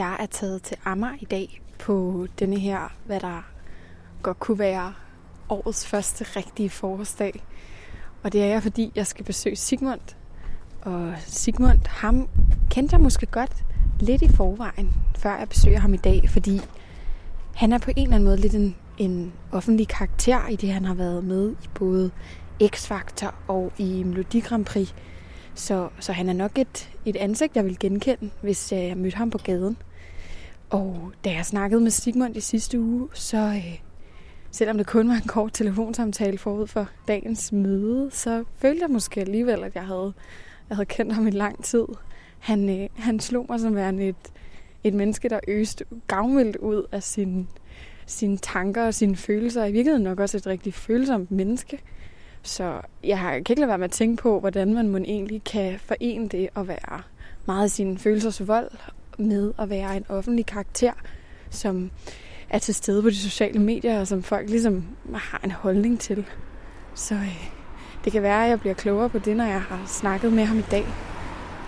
Jeg er taget til Amager i dag på denne her, hvad der godt kunne være årets første rigtige forårsdag. Og det er jeg, fordi jeg skal besøge Sigmund. Og Sigmund, ham kendte jeg måske godt lidt i forvejen, før jeg besøger ham i dag, fordi han er på en eller anden måde lidt en, en offentlig karakter i det, han har været med i både X-Factor og i Melodi Grand Prix. Så, så han er nok et, et ansigt, jeg vil genkende, hvis jeg mødte ham på gaden. Og da jeg snakkede med Sigmund i sidste uge, så øh, selvom det kun var en kort telefonsamtale forud for dagens møde, så følte jeg måske alligevel, at jeg havde, jeg havde kendt ham i lang tid. Han, øh, han slog mig som værende et, et menneske, der øste gavmildt ud af sin, sine tanker og sine følelser. I virkeligheden nok også et rigtig følsomt menneske. Så jeg kan ikke lade være med at tænke på, hvordan man må egentlig kan forene det at være meget af sin følelsers vold med at være en offentlig karakter, som er til stede på de sociale medier, og som folk ligesom har en holdning til. Så øh, det kan være, at jeg bliver klogere på det, når jeg har snakket med ham i dag.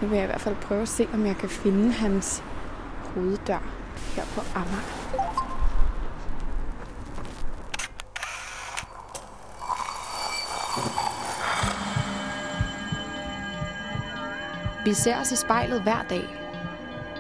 Nu vil jeg i hvert fald prøve at se, om jeg kan finde hans hoveddør her på Amager. Vi ser os i spejlet hver dag.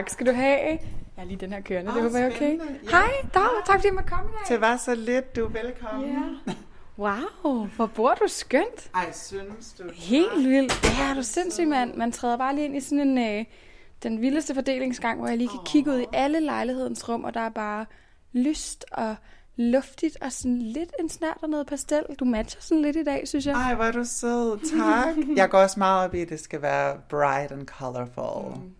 Tak skal du have. Jeg er lige den her kørende, det Åh, håber jeg okay. Ja. Hej, Dag, tak fordi jeg måtte komme i dag. Det var så lidt, du er velkommen. Ja. Wow, hvor bor du skønt. Ej, synes du? Helt vildt. Ja, er du sindssyg, mand. Man træder bare lige ind i sådan en, øh, den vildeste fordelingsgang, hvor jeg lige kan kigge ud i alle lejlighedens rum, og der er bare lyst og luftigt og sådan lidt en snært af noget pastel. Du matcher sådan lidt i dag, synes jeg. Ej, hvor er du sød. Tak. Jeg går også meget op i, at det skal være bright and colorful. Mm.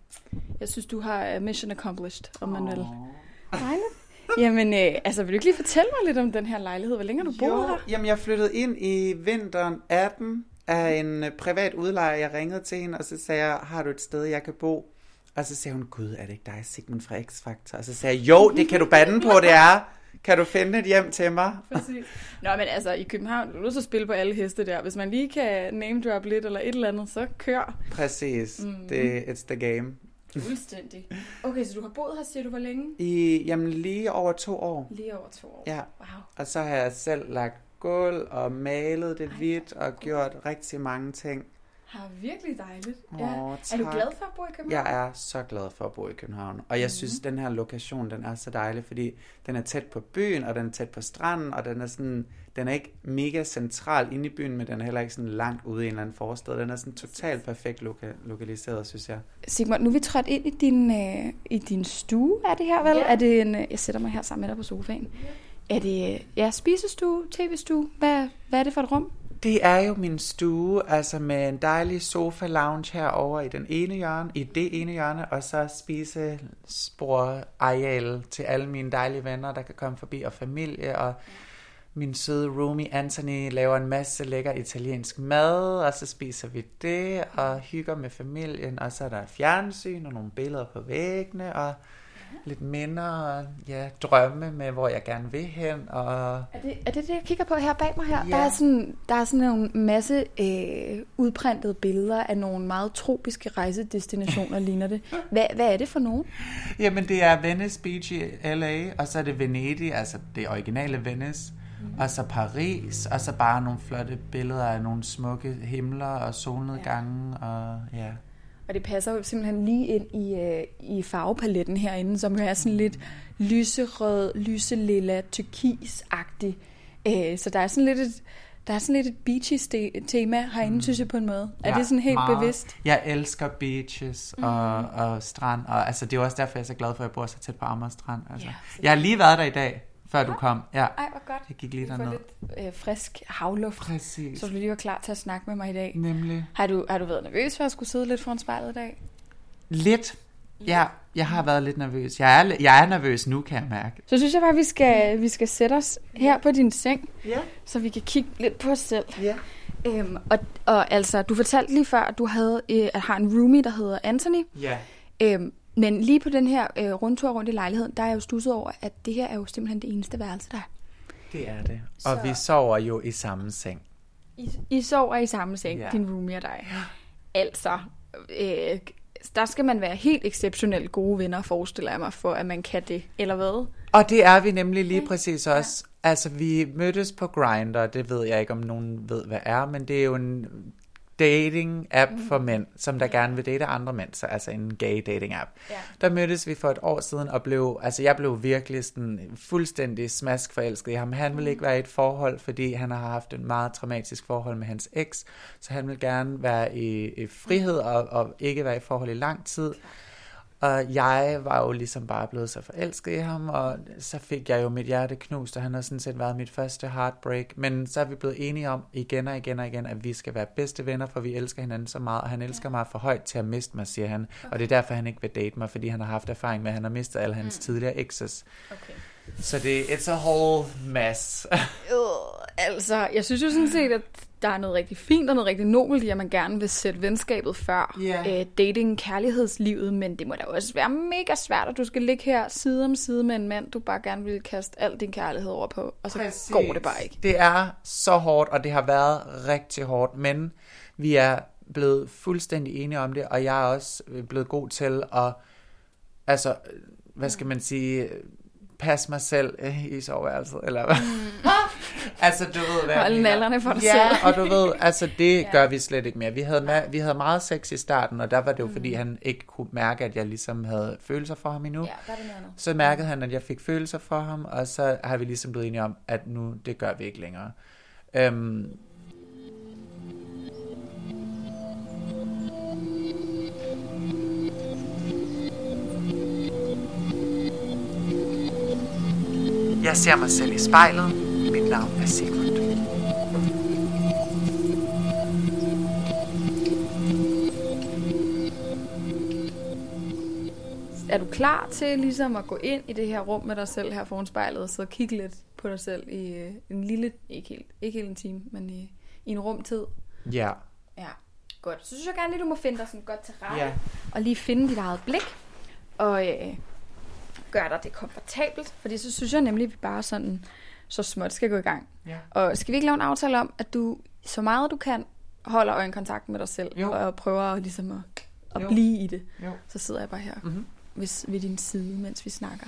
Jeg synes, du har uh, mission accomplished, om man vil. Dejligt. Jamen, øh, altså, vil du ikke lige fortælle mig lidt om den her lejlighed? Hvor længe har du boet her? jamen jeg flyttede ind i vinteren 18 af en øh, privat udlejer. Jeg ringede til hende, og så sagde jeg, har du et sted, jeg kan bo? Og så sagde hun, gud, er det ikke dig, Sigmund fra X-Factor? Og så sagde jeg, jo, det kan du bande på, det er. Kan du finde et hjem til mig? Præcis. Nå, men altså, i København, du er nødt til at spille på alle heste der. Hvis man lige kan name drop lidt eller et eller andet, så kør. Præcis. Mm. Det, it's the game. Fuldstændig. Okay, så du har boet her, siger du, hvor længe? I, jamen lige over to år. Lige over to år. Ja. Wow. Og så har jeg selv lagt gulv og malet det hvidt og gjort rigtig mange ting. Har virkelig dejligt. Åh, ja. Er du tak. glad for at bo i København? Jeg er så glad for at bo i København. Og jeg Mhm. synes, den her lokation, den er så dejlig, fordi den er tæt på byen, og den er tæt på stranden, og den er sådan, den er ikke mega central inde i byen, men den er heller ikke sådan langt ude i en eller anden forstad. Den er sådan totalt perfekt loka- lokaliseret, synes jeg. Sigmund, nu er vi trådt ind i din, øh, i din stue, er det her vel? Ja. Er det en, øh, jeg sætter mig her sammen med dig på sofaen. Er det øh, ja, spisestue, tv-stue? Hvad, hvad er det for et rum? Det er jo min stue, altså med en dejlig sofa lounge herover i den ene hjørne, i det ene hjørne, og så spisespor areal til alle mine dejlige venner, der kan komme forbi, og familie, og min søde roomie Anthony laver en masse lækker italiensk mad, og så spiser vi det, og hygger med familien, og så er der fjernsyn, og nogle billeder på væggene, og lidt minder, ja, drømme med, hvor jeg gerne vil hen, og Er det, er det det, jeg kigger på her bag mig her? Ja. Der, er sådan, der er sådan en masse øh, udprintede billeder af nogle meget tropiske rejsedestinationer, ligner det. Hvad, hvad er det for nogen? Jamen, det er Venice Beach i LA, og så er det Venedig, altså det originale Venice, mm. og så Paris, og så bare nogle flotte billeder af nogle smukke himler og solnedgange, ja. og ja. Og det passer jo simpelthen lige ind i, øh, i farvepaletten herinde, som jo er sådan lidt lyserød, lyselilla, turkis-agtig. Øh, så der er sådan lidt et, der er sådan lidt et beachy ste- tema herinde, mm. synes jeg på en måde. Er Ja, det sådan helt meget. bevidst? Jeg elsker beaches og, Mm. og strand, og altså, det er jo også derfor, jeg er så glad for, at jeg bor så tæt på Amager Strand. Altså. Ja, jeg har lige været der i dag, før du kom. Ja, Ej, hvor godt. jeg gik lige derned. lidt øh, frisk havluft, Præcis. så du lige var klar til at snakke med mig i dag. Nemlig. Har du, har du været nervøs for at skulle sidde lidt foran spejlet i dag? Lidt. Ja, jeg har været lidt nervøs. Jeg er, jeg er nervøs nu, kan jeg mærke. Så synes jeg bare, at vi skal, vi skal sætte os her på din seng, Ja. så vi kan kigge lidt på os selv. Ja. Øhm, og, og altså, du fortalte lige før, at du havde, øh, at har en roomie, der hedder Anthony. Ja. Øhm, men lige på den her øh, rundtur rundt i lejligheden, der er jeg jo stusset over, at det her er jo simpelthen det eneste værelse, der er. Det er det. Og Så- vi sover jo i samme seng. I, I sover i samme seng, Ja. ja. din roomie og dig. Altså, øh, der skal man være helt exceptionelt gode venner, forestiller jeg mig, for at man kan det. Eller hvad? Og det er vi nemlig lige præcis også. Altså, vi mødtes på Grindr, det ved jeg ikke, om nogen ved, hvad er, men det er jo en dating-app for mænd, som der gerne vil date andre mænd, så altså en gay dating-app. Ja. Der mødtes vi for et år siden, og blev, altså jeg blev virkelig sådan fuldstændig smask forelsket i ham. Han ville ikke være i et forhold, fordi han har haft en meget traumatisk forhold med hans eks, så han vil gerne være i, i frihed og, og ikke være i forhold i lang tid. Og jeg var jo ligesom bare blevet så forelsket i ham, og så fik jeg jo mit hjerte knust, og han har sådan set været mit første heartbreak. Men så er vi blevet enige om igen og igen og igen, at vi skal være bedste venner, for vi elsker hinanden så meget, og han elsker mig for højt til at miste mig, siger han. Og det er derfor, han ikke vil date mig, fordi han har haft erfaring med, at han har mistet alle hans tidligere exes. Okay. Så det it's a whole mess. Øh, altså, jeg synes jo sådan set, at der er noget rigtig fint og noget rigtig nobelt i, at man gerne vil sætte venskabet før Ja. øh, dating, kærlighedslivet, men det må da også være mega svært, at du skal ligge her side om side med en mand, du bare gerne vil kaste al din kærlighed over på, og så Præcis. går det bare ikke. Det er så hårdt, og det har været rigtig hårdt, men vi er blevet fuldstændig enige om det, og jeg er også blevet god til at, altså, hvad skal man sige, passe mig selv øh, i soveværelset, eller hvad? altså, du ved, hvad mener. nallerne for dig ja, selv. og du ved, altså, det gør vi slet ikke mere. Vi havde, ma- vi havde meget sex i starten, og der var det jo, fordi han ikke kunne mærke, at jeg ligesom havde følelser for ham endnu. Ja, der er det noget. Så mærkede han, at jeg fik følelser for ham, og så har vi ligesom blevet enige om, at nu, det gør vi ikke længere. Øhm, jeg ser mig selv i spejlet. Mit navn er Sigmund. Er du klar til ligesom at gå ind i det her rum med dig selv her foran spejlet, og så kigge lidt på dig selv i øh, en lille, ikke helt, ikke helt en time, men i, i en rumtid? Ja. Ja, godt. Så synes jeg gerne lige, du må finde dig sådan godt til rette. Ja. Og lige finde dit eget blik. Og øh, gøre dig det komfortabelt. Fordi så synes jeg nemlig, at vi bare sådan så småt skal gå i gang. Ja. Og skal vi ikke lave en aftale om, at du så meget du kan, holder øjenkontakt med dig selv. Jo. Og prøver at, ligesom at, at Jo. blive i det. Jo. Så sidder jeg bare her Mhm. ved, ved din side, mens vi snakker.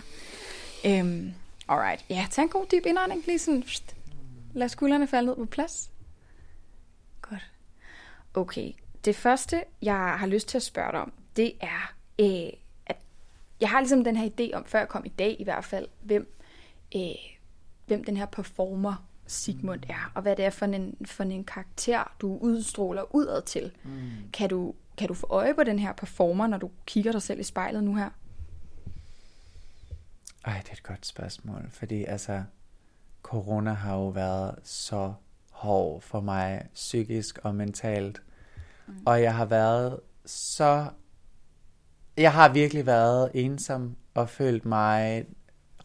Øhm, alright. Ja, tag en god dyb indånding. Lige sådan, pst. lad skuldrene falde ned på plads. Godt. Okay. Det første, jeg har lyst til at spørge dig om, det er, øh, jeg har ligesom den her idé om, før jeg kom i dag i hvert fald, hvem, øh, hvem den her performer Sigmund er, og hvad det er for en, for en karakter, du udstråler udad til. Mm. Kan, du, kan du få øje på den her performer, når du kigger dig selv i spejlet nu her? Ej, det er et godt spørgsmål, fordi altså, corona har jo været så hård for mig, psykisk og mentalt. Mm. Og jeg har været så... Jeg har virkelig været ensom og følt mig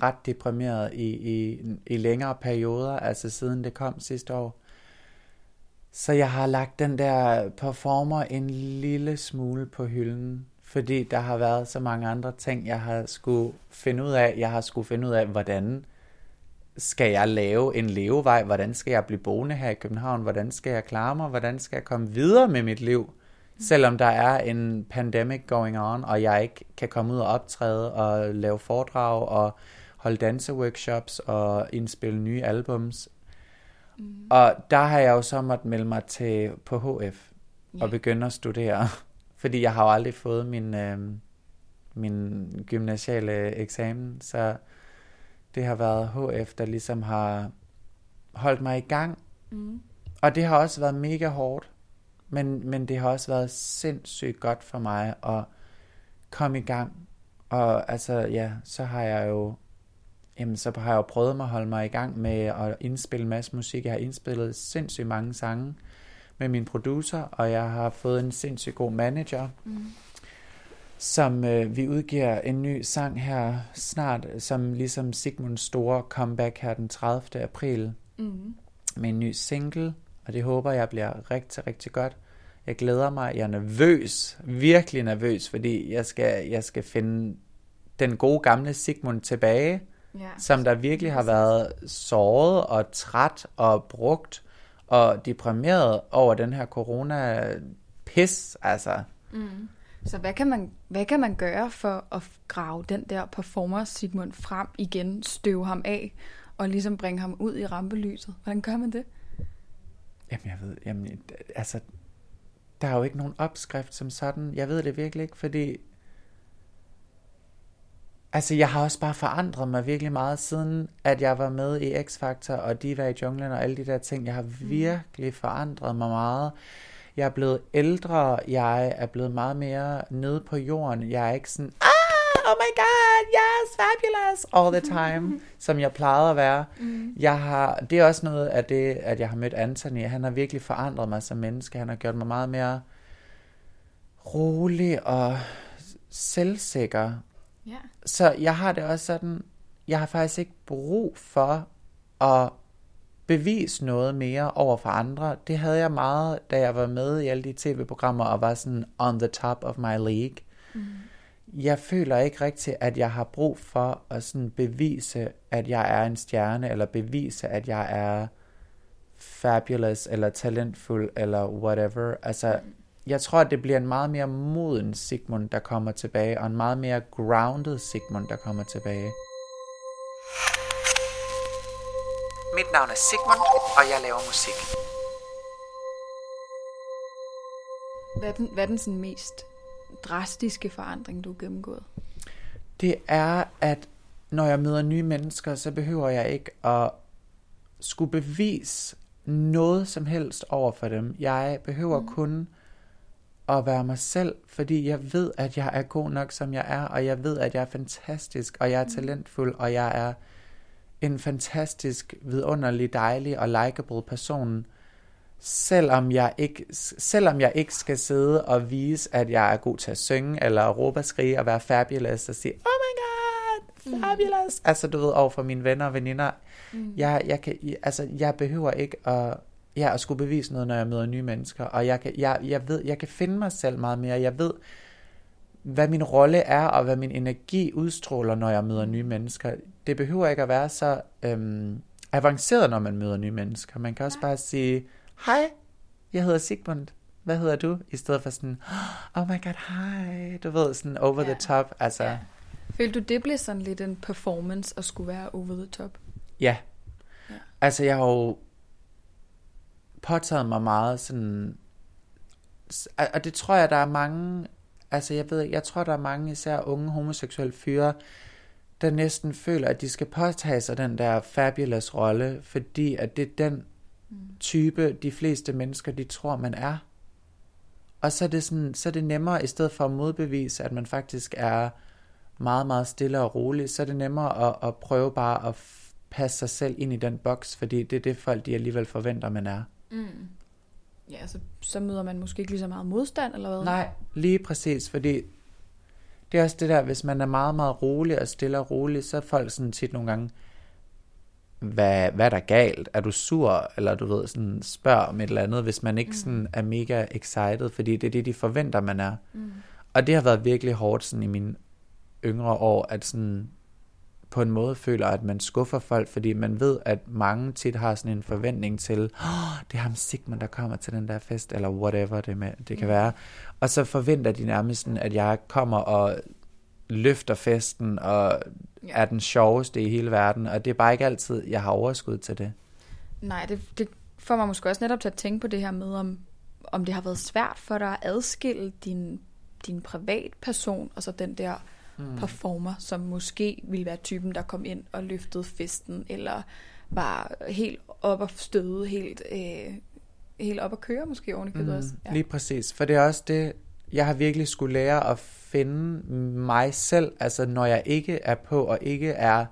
ret deprimeret i, i, i længere perioder, altså siden det kom sidste år. Så jeg har lagt den der performer en lille smule på hylden, fordi der har været så mange andre ting, jeg har skulle finde ud af. Jeg har skulle finde ud af, hvordan skal jeg lave en levevej? Hvordan skal jeg blive boende her i København? Hvordan skal jeg klare mig? Hvordan skal jeg komme videre med mit liv? Selvom der er en pandemic going on, og jeg ikke kan komme ud og optræde og lave foredrag og holde danseworkshops og indspille nye albums. Mm. Og der har jeg jo så måttet melde mig til på HF og begynde at studere fordi jeg har jo aldrig fået min, øh, min gymnasiale eksamen, så det har været HF, der ligesom har holdt mig i gang. Mm. Og det har også været mega hårdt, men, men det har også været sindssygt godt for mig at komme i gang. Og altså, ja, så har jeg jo jamen, så har jeg jo prøvet mig at holde mig i gang med at indspille en masse musik. Jeg har indspillet sindssygt mange sange med min producer, og jeg har fået en sindssygt god manager, mm. som øh, vi udgiver en ny sang her snart, som ligesom Sigmunds store comeback her den 30. april, mm. med en ny single, og det håber jeg bliver rigtig, rigtig godt. Jeg glæder mig, jeg er nervøs, virkelig nervøs, fordi jeg skal, jeg skal finde den gode gamle Sigmund tilbage, ja. som der virkelig har været såret og træt og brugt og deprimeret over den her corona-pis, altså. Mm. Så hvad kan, man, hvad kan man gøre for at grave den der performer Sigmund frem igen, støve ham af, og ligesom bringe ham ud i rampelyset? Hvordan gør man det? Jamen, jeg ved, jamen, altså, der er jo ikke nogen opskrift som sådan. Jeg ved det virkelig ikke, fordi Altså, jeg har også bare forandret mig virkelig meget siden, at jeg var med i X-Factor og Diva i junglen og alle de der ting. Jeg har mm. virkelig forandret mig meget. Jeg er blevet ældre, jeg er blevet meget mere nede på jorden. Jeg er ikke sådan, ah, oh my god, yes, fabulous, all the time, som jeg plejede at være. Mm. Jeg har, det er også noget af det, at jeg har mødt Anthony. Han har virkelig forandret mig som menneske. Han har gjort mig meget mere rolig og selvsikker Ja. Så jeg har det også sådan, jeg har faktisk ikke brug for at bevise noget mere over for andre. Det havde jeg meget, da jeg var med i alle de tv-programmer og var sådan on the top of my league. Mm. Jeg føler ikke rigtigt, at jeg har brug for at sådan bevise, at jeg er en stjerne, eller bevise, at jeg er fabulous, eller talentfuld, eller whatever. Altså, jeg tror, at det bliver en meget mere moden Sigmund, der kommer tilbage, og en meget mere grounded Sigmund, der kommer tilbage. Mit navn er Sigmund, og jeg laver musik. Hvad er den, hvad er den sådan mest drastiske forandring, du har gennemgået? Det er, at når jeg møder nye mennesker, så behøver jeg ikke at skulle bevise noget som helst over for dem. Jeg behøver mm. kun at være mig selv, fordi jeg ved, at jeg er god nok, som jeg er, og jeg ved, at jeg er fantastisk, og jeg er mm. talentfuld, og jeg er en fantastisk, vidunderlig, dejlig og likable person, selvom jeg ikke, selvom jeg ikke skal sidde og vise, at jeg er god til at synge, eller råbe og skrige, og være fabulous, og sige, oh my god, mm. fabulous, mm. altså du ved, over for mine venner og veninder, mm. jeg, jeg, kan, altså, jeg behøver ikke at ja, at skulle bevise noget, når jeg møder nye mennesker. Og jeg kan, jeg, jeg ved, jeg kan finde mig selv meget mere. Jeg ved, hvad min rolle er, og hvad min energi udstråler, når jeg møder nye mennesker. Det behøver ikke at være så øhm, avanceret, når man møder nye mennesker. Man kan også bare sige, hej, jeg hedder Sigmund. Hvad hedder du? I stedet for sådan, oh my god, hej. Du ved, sådan over ja. the top. Altså. Ja. Følte du, det blev sådan lidt en performance at skulle være over the top? Ja. ja. Altså, jeg har jo påtaget mig meget sådan, og det tror jeg, der er mange, altså jeg ved jeg tror, der er mange især unge homoseksuelle fyre, der næsten føler, at de skal påtage sig den der fabulous rolle, fordi at det er den type, de fleste mennesker, de tror, man er. Og så er det, sådan, så er det nemmere, i stedet for at modbevise, at man faktisk er meget, meget stille og rolig, så er det nemmere at, at prøve bare at passe sig selv ind i den boks, fordi det er det folk, de alligevel forventer, man er. Mm. Ja, så, så møder man måske ikke lige så meget modstand, eller hvad? Nej, lige præcis, fordi det er også det der, hvis man er meget, meget rolig og stille og rolig, så er folk sådan tit nogle gange, hvad, hvad er der galt? Er du sur? Eller du ved, sådan spørg om et eller andet, hvis man ikke mm. sådan er mega excited, fordi det er det, de forventer, man er. Mm. Og det har været virkelig hårdt sådan i mine yngre år, at sådan på en måde føler, at man skuffer folk, fordi man ved, at mange tit har sådan en forventning til, oh, det er ham Sigmund, der kommer til den der fest, eller whatever det, med, det kan mm. være. Og så forventer de nærmest, sådan, at jeg kommer og løfter festen, og er den sjoveste i hele verden, og det er bare ikke altid, jeg har overskud til det. Nej, det, det får mig måske også netop til at tænke på det her med, om, om det har været svært for dig at adskille din din privatperson, og så den der mm. performer, som måske ville være typen, der kom ind og løftede festen, eller var helt op og støde, helt, øh, helt op at køre måske oven i mm, også. Ja. Lige præcis, for det er også det, jeg har virkelig skulle lære at finde mig selv, altså når jeg ikke er på, og ikke er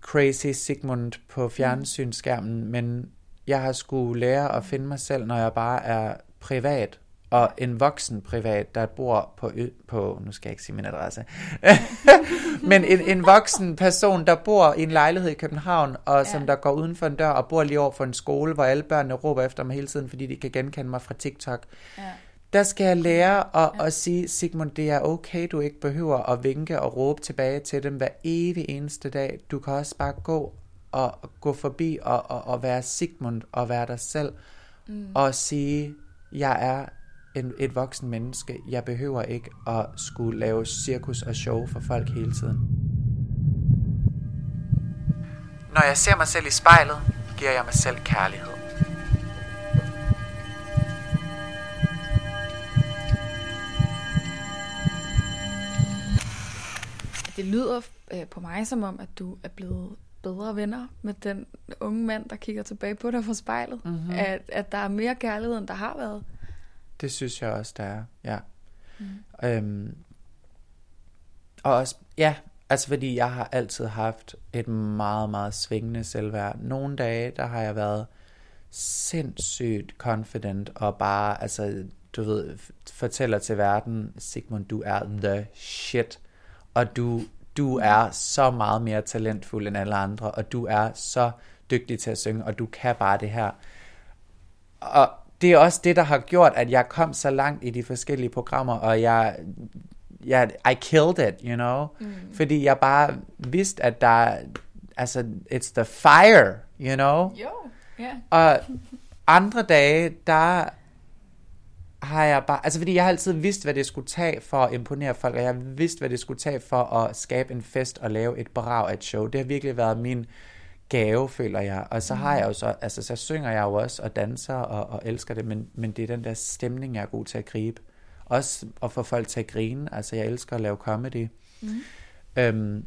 crazy Sigmund på fjernsynsskærmen, men jeg har skulle lære at finde mig selv, når jeg bare er privat, og en voksen privat, der bor på, på nu skal jeg ikke sige min adresse, men en, en voksen person, der bor i en lejlighed i København, og ja. som der går uden for en dør og bor lige over for en skole, hvor alle børnene råber efter mig hele tiden, fordi de kan genkende mig fra TikTok. Ja. Der skal jeg lære at, ja. at sige, Sigmund, det er okay, du ikke behøver at vinke og råbe tilbage til dem hver evig eneste dag. Du kan også bare gå og gå forbi og, og, og være Sigmund og være dig selv. Mm. Og sige, jeg er en, et voksen menneske. Jeg behøver ikke at skulle lave cirkus og show for folk hele tiden. Når jeg ser mig selv i spejlet, giver jeg mig selv kærlighed. Det lyder øh, på mig som om, at du er blevet bedre venner med den unge mand, der kigger tilbage på dig fra spejlet. Mm-hmm. At, at der er mere kærlighed, end der har været. Det synes jeg også, der er, ja. Mm. Øhm, og også, ja, altså fordi jeg har altid haft et meget, meget svingende selvværd. Nogle dage, der har jeg været sindssygt confident og bare, altså, du ved, fortæller til verden, Sigmund, du er the shit, og du, du er så meget mere talentfuld end alle andre, og du er så dygtig til at synge, og du kan bare det her. Og det er også det, der har gjort, at jeg kom så langt i de forskellige programmer, og jeg, jeg I killed it, you know? Mm. Fordi jeg bare vidste, at der, altså, it's the fire, you know? Jo, ja. Yeah. Og andre dage, der har jeg bare, altså fordi jeg har altid vidst, hvad det skulle tage for at imponere folk, og jeg har vidst, hvad det skulle tage for at skabe en fest og lave et brag af et show. Det har virkelig været min gave, føler jeg. Og så har jeg jo så, altså så synger jeg jo også og danser og, og elsker det, men, men det er den der stemning, jeg er god til at gribe. Også at få folk til at grine. Altså jeg elsker at lave comedy. Mm. Øhm,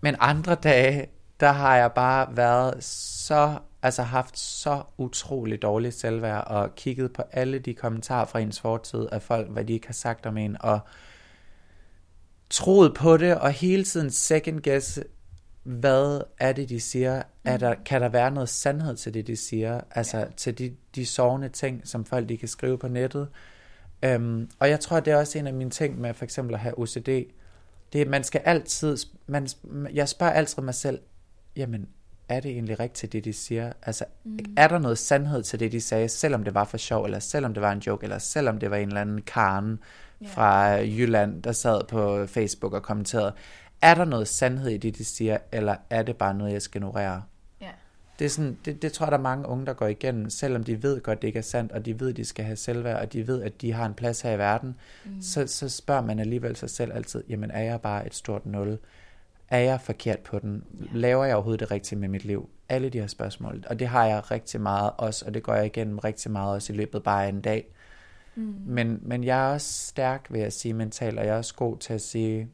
men andre dage, der har jeg bare været så, altså haft så utrolig dårligt selvværd, og kigget på alle de kommentarer fra ens fortid af folk, hvad de ikke har sagt om en, og troet på det, og hele tiden second guess hvad er det, de siger? Er der, mm. kan der være noget sandhed til det, de siger? Altså ja. til de, de sovende ting, som folk de kan skrive på nettet. Um, og jeg tror, det er også en af mine ting med for eksempel at have OCD. Det man skal altid, man, jeg spørger altid mig selv, jamen, er det egentlig rigtigt, det de siger? Altså, mm. er der noget sandhed til det, de sagde, selvom det var for sjov, eller selvom det var en joke, eller selvom det var en eller anden Karen yeah. fra Jylland, der sad på Facebook og kommenterede? er der noget sandhed i det, de siger, eller er det bare noget, jeg skal ignorere? Ja. Det, er sådan, det, det tror jeg, der er mange unge, der går igennem, selvom de ved godt, det ikke er sandt, og de ved, de skal have selvværd, og de ved, at de har en plads her i verden, mm. så, så spørger man alligevel sig selv altid, jamen er jeg bare et stort nul? Er jeg forkert på den? Laver jeg overhovedet det rigtige med mit liv? Alle de her spørgsmål. Og det har jeg rigtig meget også, og det går jeg igennem rigtig meget også i løbet bare af en dag. Mm. Men, men jeg er også stærk ved at sige mentalt, og jeg er også god til at sige,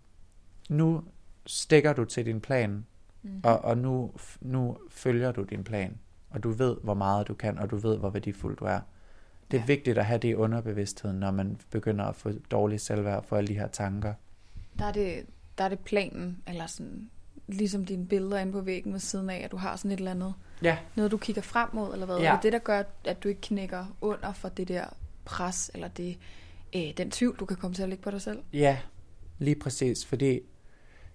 nu stikker du til din plan, mm-hmm. og, og nu, nu følger du din plan, og du ved, hvor meget du kan, og du ved, hvor værdifuld du er. Det er ja. vigtigt at have det i underbevidstheden, når man begynder at få dårlig selvværd for alle de her tanker. Der er det, der er det planen, eller sådan, ligesom dine billeder inde på væggen ved siden af, at du har sådan et eller andet, ja. noget du kigger frem mod, eller hvad? Ja. Er det der gør, at du ikke knækker under for det der pres, eller det, øh, den tvivl, du kan komme til at lægge på dig selv? Ja, lige præcis, fordi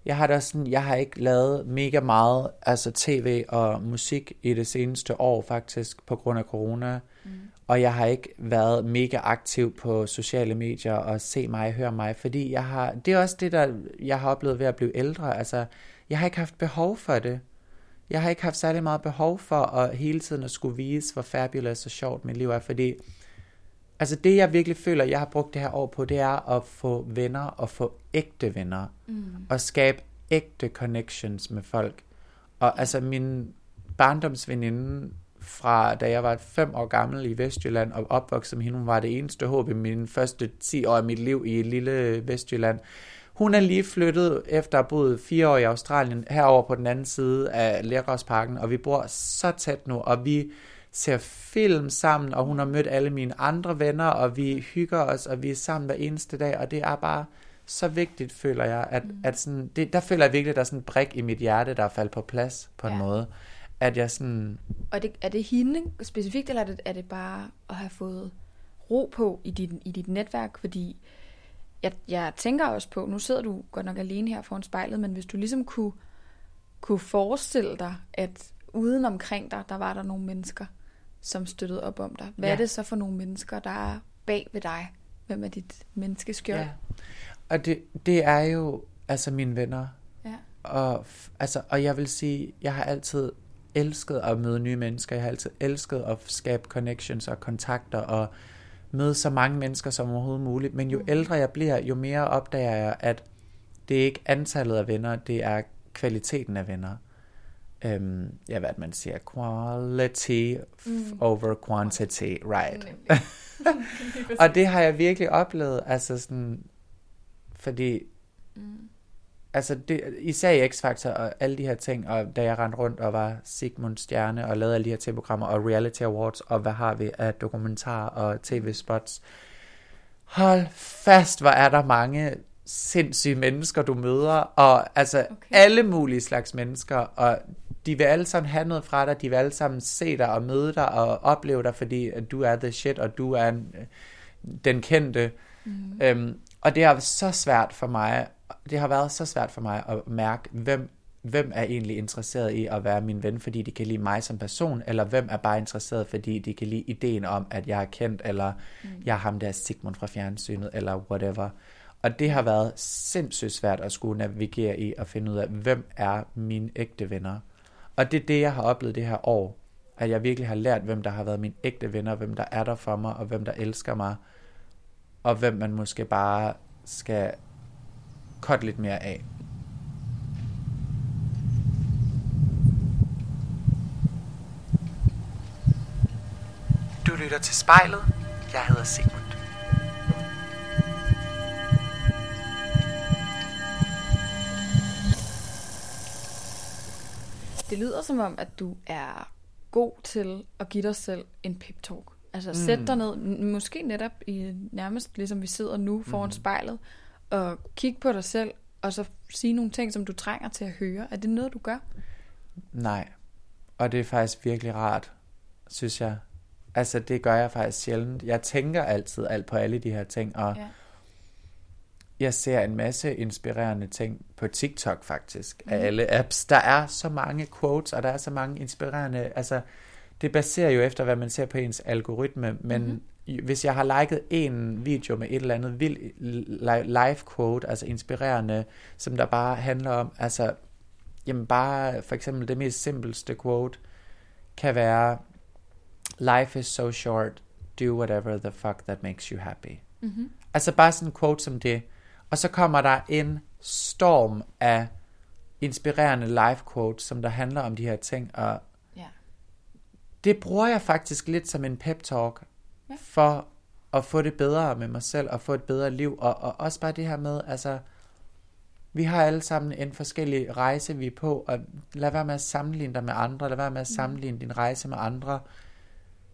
jeg har da sådan, jeg har ikke lavet mega meget altså tv og musik i det seneste år faktisk på grund af corona. Mm. Og jeg har ikke været mega aktiv på sociale medier og se mig, høre mig, fordi jeg har, det er også det, der jeg har oplevet ved at blive ældre. Altså, jeg har ikke haft behov for det. Jeg har ikke haft særlig meget behov for at hele tiden at skulle vise, hvor fabulous og sjovt mit liv er, fordi Altså det, jeg virkelig føler, jeg har brugt det her år på, det er at få venner og få ægte venner. Mm. Og skabe ægte connections med folk. Og altså min barndomsveninde fra da jeg var fem år gammel i Vestjylland og opvokset med hende. Hun var det eneste håb i mine første 10 år af mit liv i lille Vestjylland. Hun er lige flyttet efter at have boet fire år i Australien herover på den anden side af Lærgårdsparken, og vi bor så tæt nu, og vi ser film sammen, og hun har mødt alle mine andre venner, og vi hygger os, og vi er sammen hver eneste dag, og det er bare så vigtigt, føler jeg, at, mm. at sådan, det, der føler jeg virkelig, at der er sådan en brik i mit hjerte, der er faldet på plads på en ja. måde. At jeg sådan... Og det, er det hende specifikt, eller er det, er det bare at have fået ro på i dit, i dit netværk? Fordi jeg, jeg tænker også på, nu sidder du godt nok alene her foran spejlet, men hvis du ligesom kunne, kunne forestille dig, at uden omkring dig, der var der nogle mennesker, som støttede op om dig. Hvad ja. er det så for nogle mennesker, der er bag ved dig? Hvem er dit menneskeskjold? Ja. Og det, det er jo altså mine venner. Ja. Og, altså, og jeg vil sige, jeg har altid elsket at møde nye mennesker. Jeg har altid elsket at skabe connections og kontakter og møde så mange mennesker som overhovedet muligt. Men jo mm. ældre jeg bliver, jo mere opdager jeg, at det er ikke antallet af venner, det er kvaliteten af venner. Øhm, ja, hvad man siger, quality mm. over quantity, right? og det har jeg virkelig oplevet, altså sådan, fordi, mm. Altså det, især i X-Factor og alle de her ting, og da jeg rendte rundt og var Sigmund Stjerne og lavede alle de her tv-programmer og reality awards, og hvad har vi af dokumentar og tv-spots, hold fast, hvor er der mange sindssyge mennesker, du møder, og altså okay. alle mulige slags mennesker, og de vil alle sammen have noget fra dig, de vil alle sammen se dig og møde dig og opleve dig, fordi du er the shit, og du er en, den kendte. Mm. Øhm, og det er så svært for mig, det har været så svært for mig at mærke, hvem, hvem er egentlig interesseret i at være min ven, fordi de kan lide mig som person, eller hvem er bare interesseret, fordi de kan lide ideen om, at jeg er kendt, eller mm. jeg er ham der Sigmund fra fjernsynet, eller whatever. Og det har været sindssygt svært at skulle navigere i og finde ud af, hvem er mine ægte venner. Og det er det, jeg har oplevet det her år. At jeg virkelig har lært, hvem der har været mine ægte venner, hvem der er der for mig, og hvem der elsker mig, og hvem man måske bare skal korte lidt mere af. Du lytter til spejlet. Jeg hedder Sigmund. Det lyder som om, at du er god til at give dig selv en pep talk. Altså mm. sæt dig ned, måske netop i nærmest ligesom vi sidder nu foran mm. spejlet, og kig på dig selv, og så sige nogle ting, som du trænger til at høre. Er det noget, du gør? Nej. Og det er faktisk virkelig rart, synes jeg. Altså, det gør jeg faktisk sjældent. Jeg tænker altid alt på alle de her ting, og ja jeg ser en masse inspirerende ting på TikTok faktisk, mm. af alle apps. Der er så mange quotes, og der er så mange inspirerende, altså det baserer jo efter, hvad man ser på ens algoritme, men mm-hmm. Hvis jeg har liket en video med et eller andet vild live quote, altså inspirerende, som der bare handler om, altså, jamen bare for eksempel det mest simpelste quote, kan være, life is so short, do whatever the fuck that makes you happy. Mm-hmm. Altså bare sådan en quote som det, og så kommer der en storm af inspirerende live quotes, som der handler om de her ting, og ja. det bruger jeg faktisk lidt som en pep talk, ja. for at få det bedre med mig selv, og få et bedre liv, og, og også bare det her med, altså, vi har alle sammen en forskellig rejse, vi er på, og lad være med at sammenligne dig med andre, lad være med at mm. sammenligne din rejse med andre,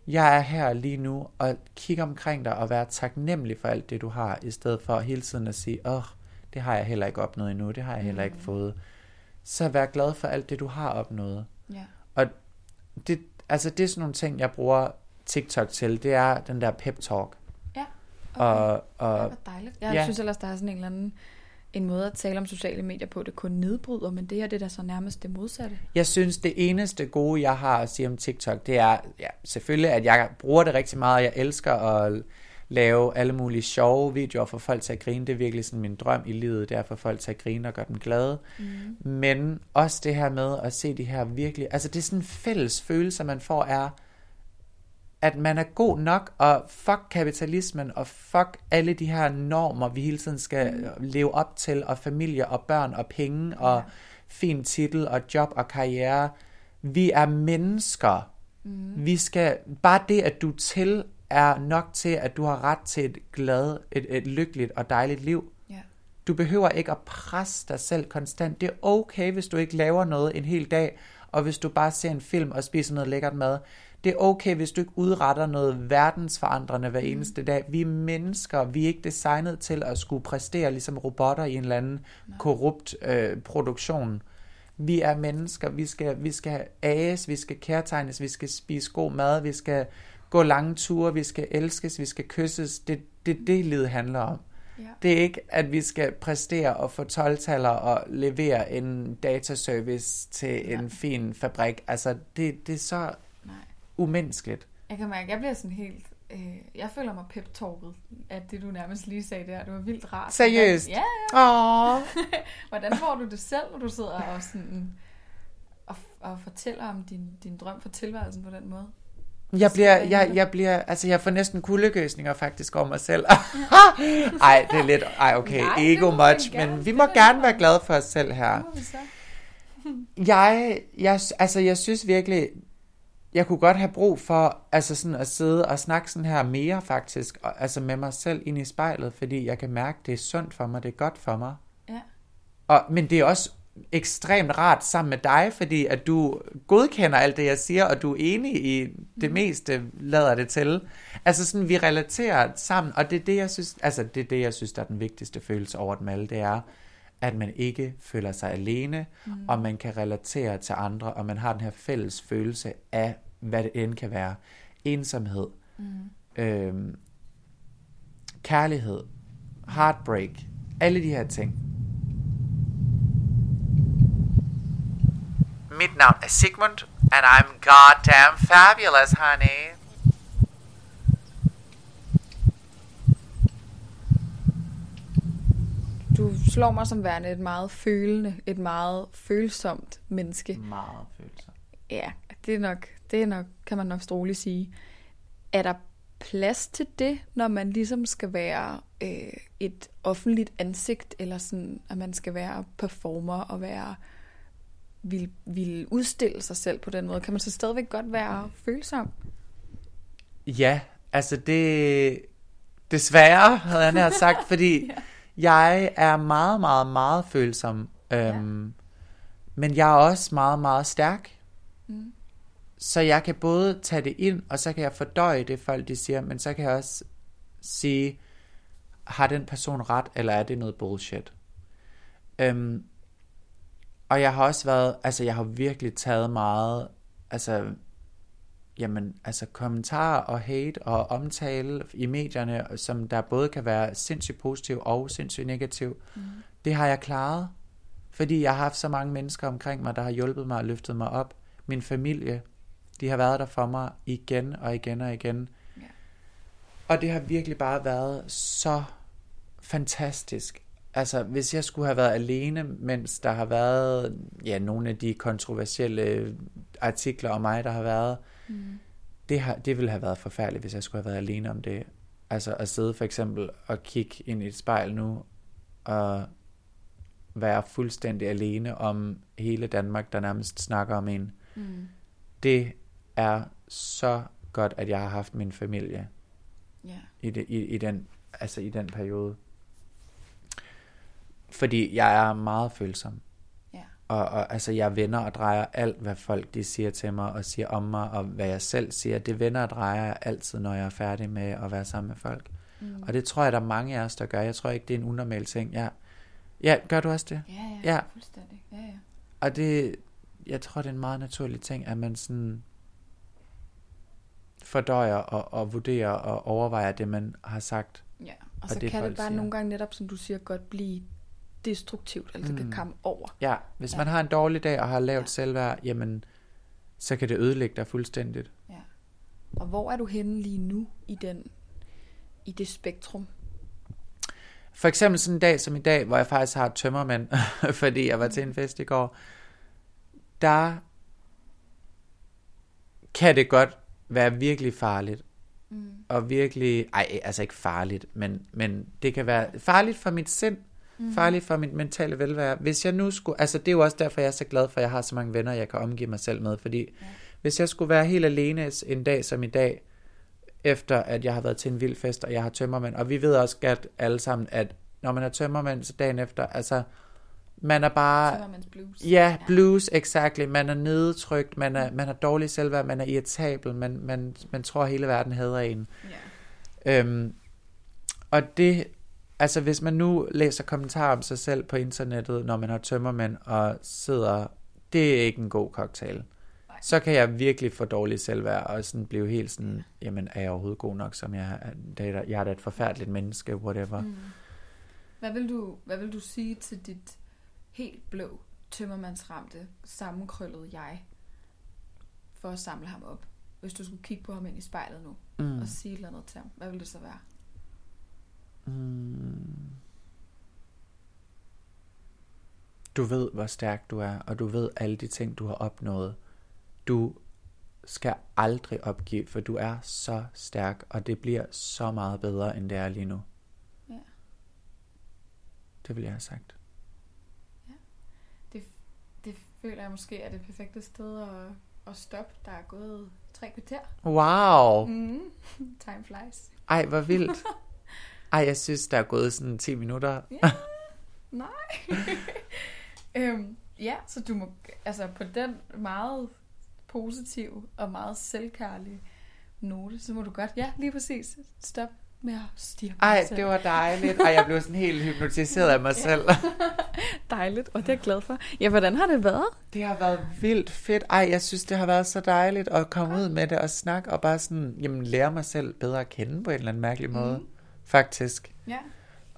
jeg er her lige nu, og kigge omkring dig og være taknemmelig for alt det, du har, i stedet for hele tiden at sige, åh, oh, det har jeg heller ikke opnået endnu, det har jeg heller ikke mm. fået. Så vær glad for alt det, du har opnået. Ja. Og det, altså, det er sådan nogle ting, jeg bruger TikTok til, det er den der pep talk. Ja, okay. Og, og, var dejligt. Jeg ja. synes ellers, der er sådan en eller anden en måde at tale om sociale medier på, det kun nedbryder, men det her det er da så nærmest det modsatte. Jeg synes, det eneste gode, jeg har at sige om TikTok, det er ja, selvfølgelig, at jeg bruger det rigtig meget, jeg elsker at lave alle mulige sjove videoer for folk til at grine. Det er virkelig sådan min drøm i livet, det er for folk til at grine og gøre dem glade. Mm. Men også det her med at se de her virkelig, altså det er sådan en fælles følelse, man får er, at man er god nok, og fuck kapitalismen, og fuck alle de her normer, vi hele tiden skal mm. leve op til, og familie, og børn, og penge, og ja. fin titel, og job, og karriere. Vi er mennesker. Mm. Vi skal, bare det, at du til, er nok til, at du har ret til et glad, et, et lykkeligt og dejligt liv. Ja. Du behøver ikke at presse dig selv konstant. Det er okay, hvis du ikke laver noget en hel dag, og hvis du bare ser en film og spiser noget lækkert mad. Det er okay, hvis du ikke udretter noget verdensforandrende hver eneste dag. Vi er mennesker, vi er ikke designet til at skulle præstere ligesom robotter i en eller anden korrupt øh, produktion. Vi er mennesker, vi skal, vi skal ages, vi skal kærtegnes, vi skal spise god mad, vi skal gå lange ture, vi skal elskes, vi skal kysses. Det er det, det, livet handler om. Ja. Det er ikke, at vi skal præstere og få 12 og levere en dataservice til en fin fabrik. Altså, det, det er så Nej. umenneskeligt. Jeg kan mærke, jeg bliver sådan helt... Øh, jeg føler mig pep-talket, at det du nærmest lige sagde der, det var vildt rart. Seriøst? Hvordan, ja, Åh. Hvordan får du det selv, når du sidder og, sådan, og, og fortæller om din, din drøm for tilværelsen på den måde? Jeg bliver, jeg, jeg bliver, altså jeg får næsten kuldegøsninger faktisk over mig selv. ej, det er lidt, ej okay, Nej, ego much, gerne, men vi må gerne være glade for os selv her. Jeg, jeg, altså jeg synes virkelig, jeg kunne godt have brug for, altså sådan at sidde og snakke sådan her mere faktisk, og, altså med mig selv ind i spejlet, fordi jeg kan mærke, det er sundt for mig, det er godt for mig. Ja. Og, men det er også ekstremt rart sammen med dig, fordi at du godkender alt det, jeg siger, og du er enig i det meste, lader det til. Altså sådan, vi relaterer sammen, og det er det, jeg synes, altså det er det, jeg synes, der er den vigtigste følelse over dem alle, det er, at man ikke føler sig alene, mm. og man kan relatere til andre, og man har den her fælles følelse af, hvad det end kan være. Ensomhed, mm. øhm, kærlighed, heartbreak, alle de her ting. Mit navn er Sigmund, and I'm goddamn fabulous, honey. Du slår mig som værende et meget følende, et meget følsomt menneske. Meget følsom. Ja, det er nok, det er nok, kan man nok roligt sige. Er der plads til det, når man ligesom skal være øh, et offentligt ansigt, eller sådan, at man skal være performer og være vil, vil udstille sig selv på den måde? Kan man så stadigvæk godt være følsom? Ja, altså det... Desværre, havde jeg nær sagt, fordi jeg er meget, meget, meget følsom. Øhm, Men jeg er også meget, meget stærk. Mm. Så jeg kan både tage det ind, og så kan jeg fordøje det, folk de siger, men så kan jeg også sige, har den person ret, eller er det noget bullshit? Øhm, og jeg har også været, altså jeg har virkelig taget meget, altså, jamen, altså kommentarer og hate og omtale i medierne, som der både kan være sindssygt positiv og sindssygt negativ. Mm. Det har jeg klaret, fordi jeg har haft så mange mennesker omkring mig, der har hjulpet mig og løftet mig op. Min familie, de har været der for mig igen og igen og igen. Ja. Og det har virkelig bare været så fantastisk. Altså, hvis jeg skulle have været alene, mens der har været ja, nogle af de kontroversielle artikler om mig, der har været, Mm. det, har, det ville have været forfærdeligt, hvis jeg skulle have været alene om det. Altså at sidde for eksempel og kigge ind i et spejl nu, og være fuldstændig alene om hele Danmark, der nærmest snakker om en. Mm. Det er så godt, at jeg har haft min familie Ja. i, det, i, i, den, altså i den periode. Fordi jeg er meget følsom. Ja. Og, og altså, jeg vender og drejer alt, hvad folk de siger til mig og siger om mig, og hvad jeg selv siger. Det vender og drejer jeg altid, når jeg er færdig med at være sammen med folk. Mm. Og det tror jeg, der er mange af os, der gør. Jeg tror ikke, det er en unormal ting. Ja, ja gør du også det? Ja, ja, Ja. fuldstændig. Ja, ja. Og det, jeg tror, det er en meget naturlig ting, at man sådan fordøjer og, og vurderer og overvejer det, man har sagt. Ja, og, Og så det, kan det bare siger. nogle gange netop, som du siger, godt blive destruktivt, altså det Mm. kan komme over. Ja, hvis Ja. man har en dårlig dag og har lavt Ja. selvværd, jamen, så kan det ødelægge dig fuldstændigt. Ja. Og hvor er du henne lige nu i den i det spektrum? For eksempel sådan en dag som i dag, hvor jeg faktisk har tømmermænd, fordi jeg var til en fest i går, der kan det godt være virkelig farligt. Mm. Og virkelig, ej, altså ikke farligt, men, men det kan være farligt for mit sind, mm. Farligt for mit mentale velvære. Hvis jeg nu skulle, altså det er jo også derfor, jeg er så glad for, at jeg har så mange venner, jeg kan omgive mig selv med, fordi Ja. Hvis jeg skulle være helt alene en dag som i dag, efter at jeg har været til en vild fest, og jeg har tømmermænd, og vi ved også godt alle sammen, at når man er tømmermænd, så dagen efter, altså, man er bare... Blues. Ja, blues, exactly. Man er nedtrykt, man, er, man har dårlig selvværd, man er irritabel, man, man, man tror, at hele verden hader en. Ja. Øhm, og det, altså hvis man nu læser kommentarer om sig selv på internettet, når man har tømmermænd og sidder, det er ikke en god cocktail. Så kan jeg virkelig få dårlig selvværd og sådan blive helt sådan, jamen er jeg overhovedet god nok, som jeg er? Jeg er da et forfærdeligt menneske, whatever. Mm. Hvad vil, du, hvad vil du sige til dit helt blå, tømmermandsramte, sammenkrøllede jeg, for at samle ham op? Hvis du skulle kigge på ham ind i spejlet nu, mm. og sige et eller andet til ham, hvad ville det så være? Du ved, hvor stærk du er, og du ved alle de ting, du har opnået. Du skal aldrig opgive, for du er så stærk, og det bliver så meget bedre, end det er lige nu. Ja. Det vil jeg have sagt. Det, det føler jeg måske er det perfekte sted at, at stoppe. Der er gået tre kvarter. Wow! Mm. Time flies. Ej, hvor vildt. Ej, jeg synes, der er gået sådan 10 minutter. Nej. øhm, ja, så du må, altså på den meget positiv og meget selvkærlige note, så må du godt, ja, lige præcis, stop med at stirre Ej, det var dejligt. Ej, jeg blev sådan helt hypnotiseret af mig selv. Dejligt, og det er jeg glad for. Ja, hvordan har det været? Det har været vildt fedt. Ej, jeg synes, det har været så dejligt at komme ud med det og snakke og bare sådan, jamen, lære mig selv bedre at kende på en eller anden mærkelig måde. Mhm. Faktisk. Ja,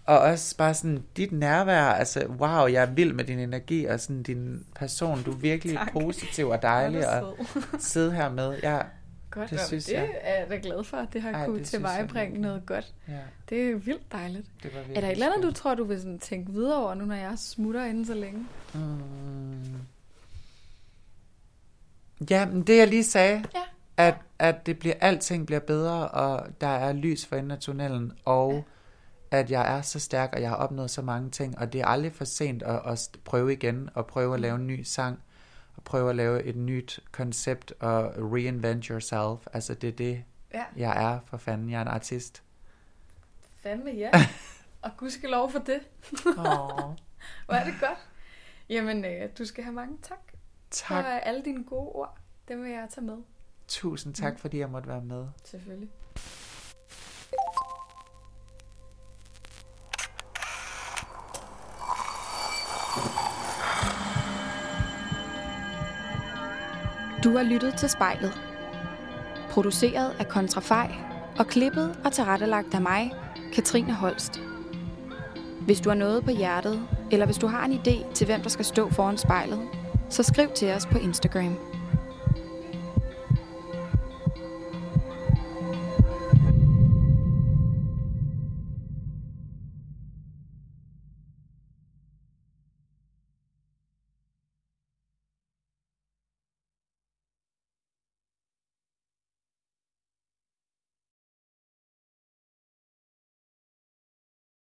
Og også bare sådan, dit nærvær, altså, wow, jeg er vild med din energi og sådan din person. Du er virkelig Tak. positiv og dejlig at sidde her med. Ja, Godt, Det synes det jeg. er jeg da glad for, at det har Ej, kunne det tilvejebringe noget godt. ja, Det er vildt dejligt. det var Er der et eller andet, du tror, du vil sådan tænke videre over, nu når jeg smutter inden så længe? Mm. Ja, men det jeg lige sagde, Ja. At, at det bliver, alting bliver bedre, og der er lys for enden af tunnelen, og Ja. at jeg er så stærk, og jeg har opnået så mange ting, og det er aldrig for sent at, at prøve igen, og prøve at lave en ny sang, og prøve at lave et nyt koncept, og reinvent yourself. Altså det er det, ja, jeg er for fanden. Jeg er en artist. fandme ja. og gudskelov for det. Åh, Hvor er det godt. Jamen, øh, du skal have mange tak, tak. for alle dine gode ord. Dem vil jeg tage med, Tusind tak, fordi jeg måtte være med. selvfølgelig. Du har lyttet til spejlet. Produceret af Kontrafej og klippet og tilrettelagt af mig, Katrine Holst. Hvis du har noget på hjertet, eller hvis du har en idé til, hvem der skal stå foran spejlet, så skriv til os på Instagram.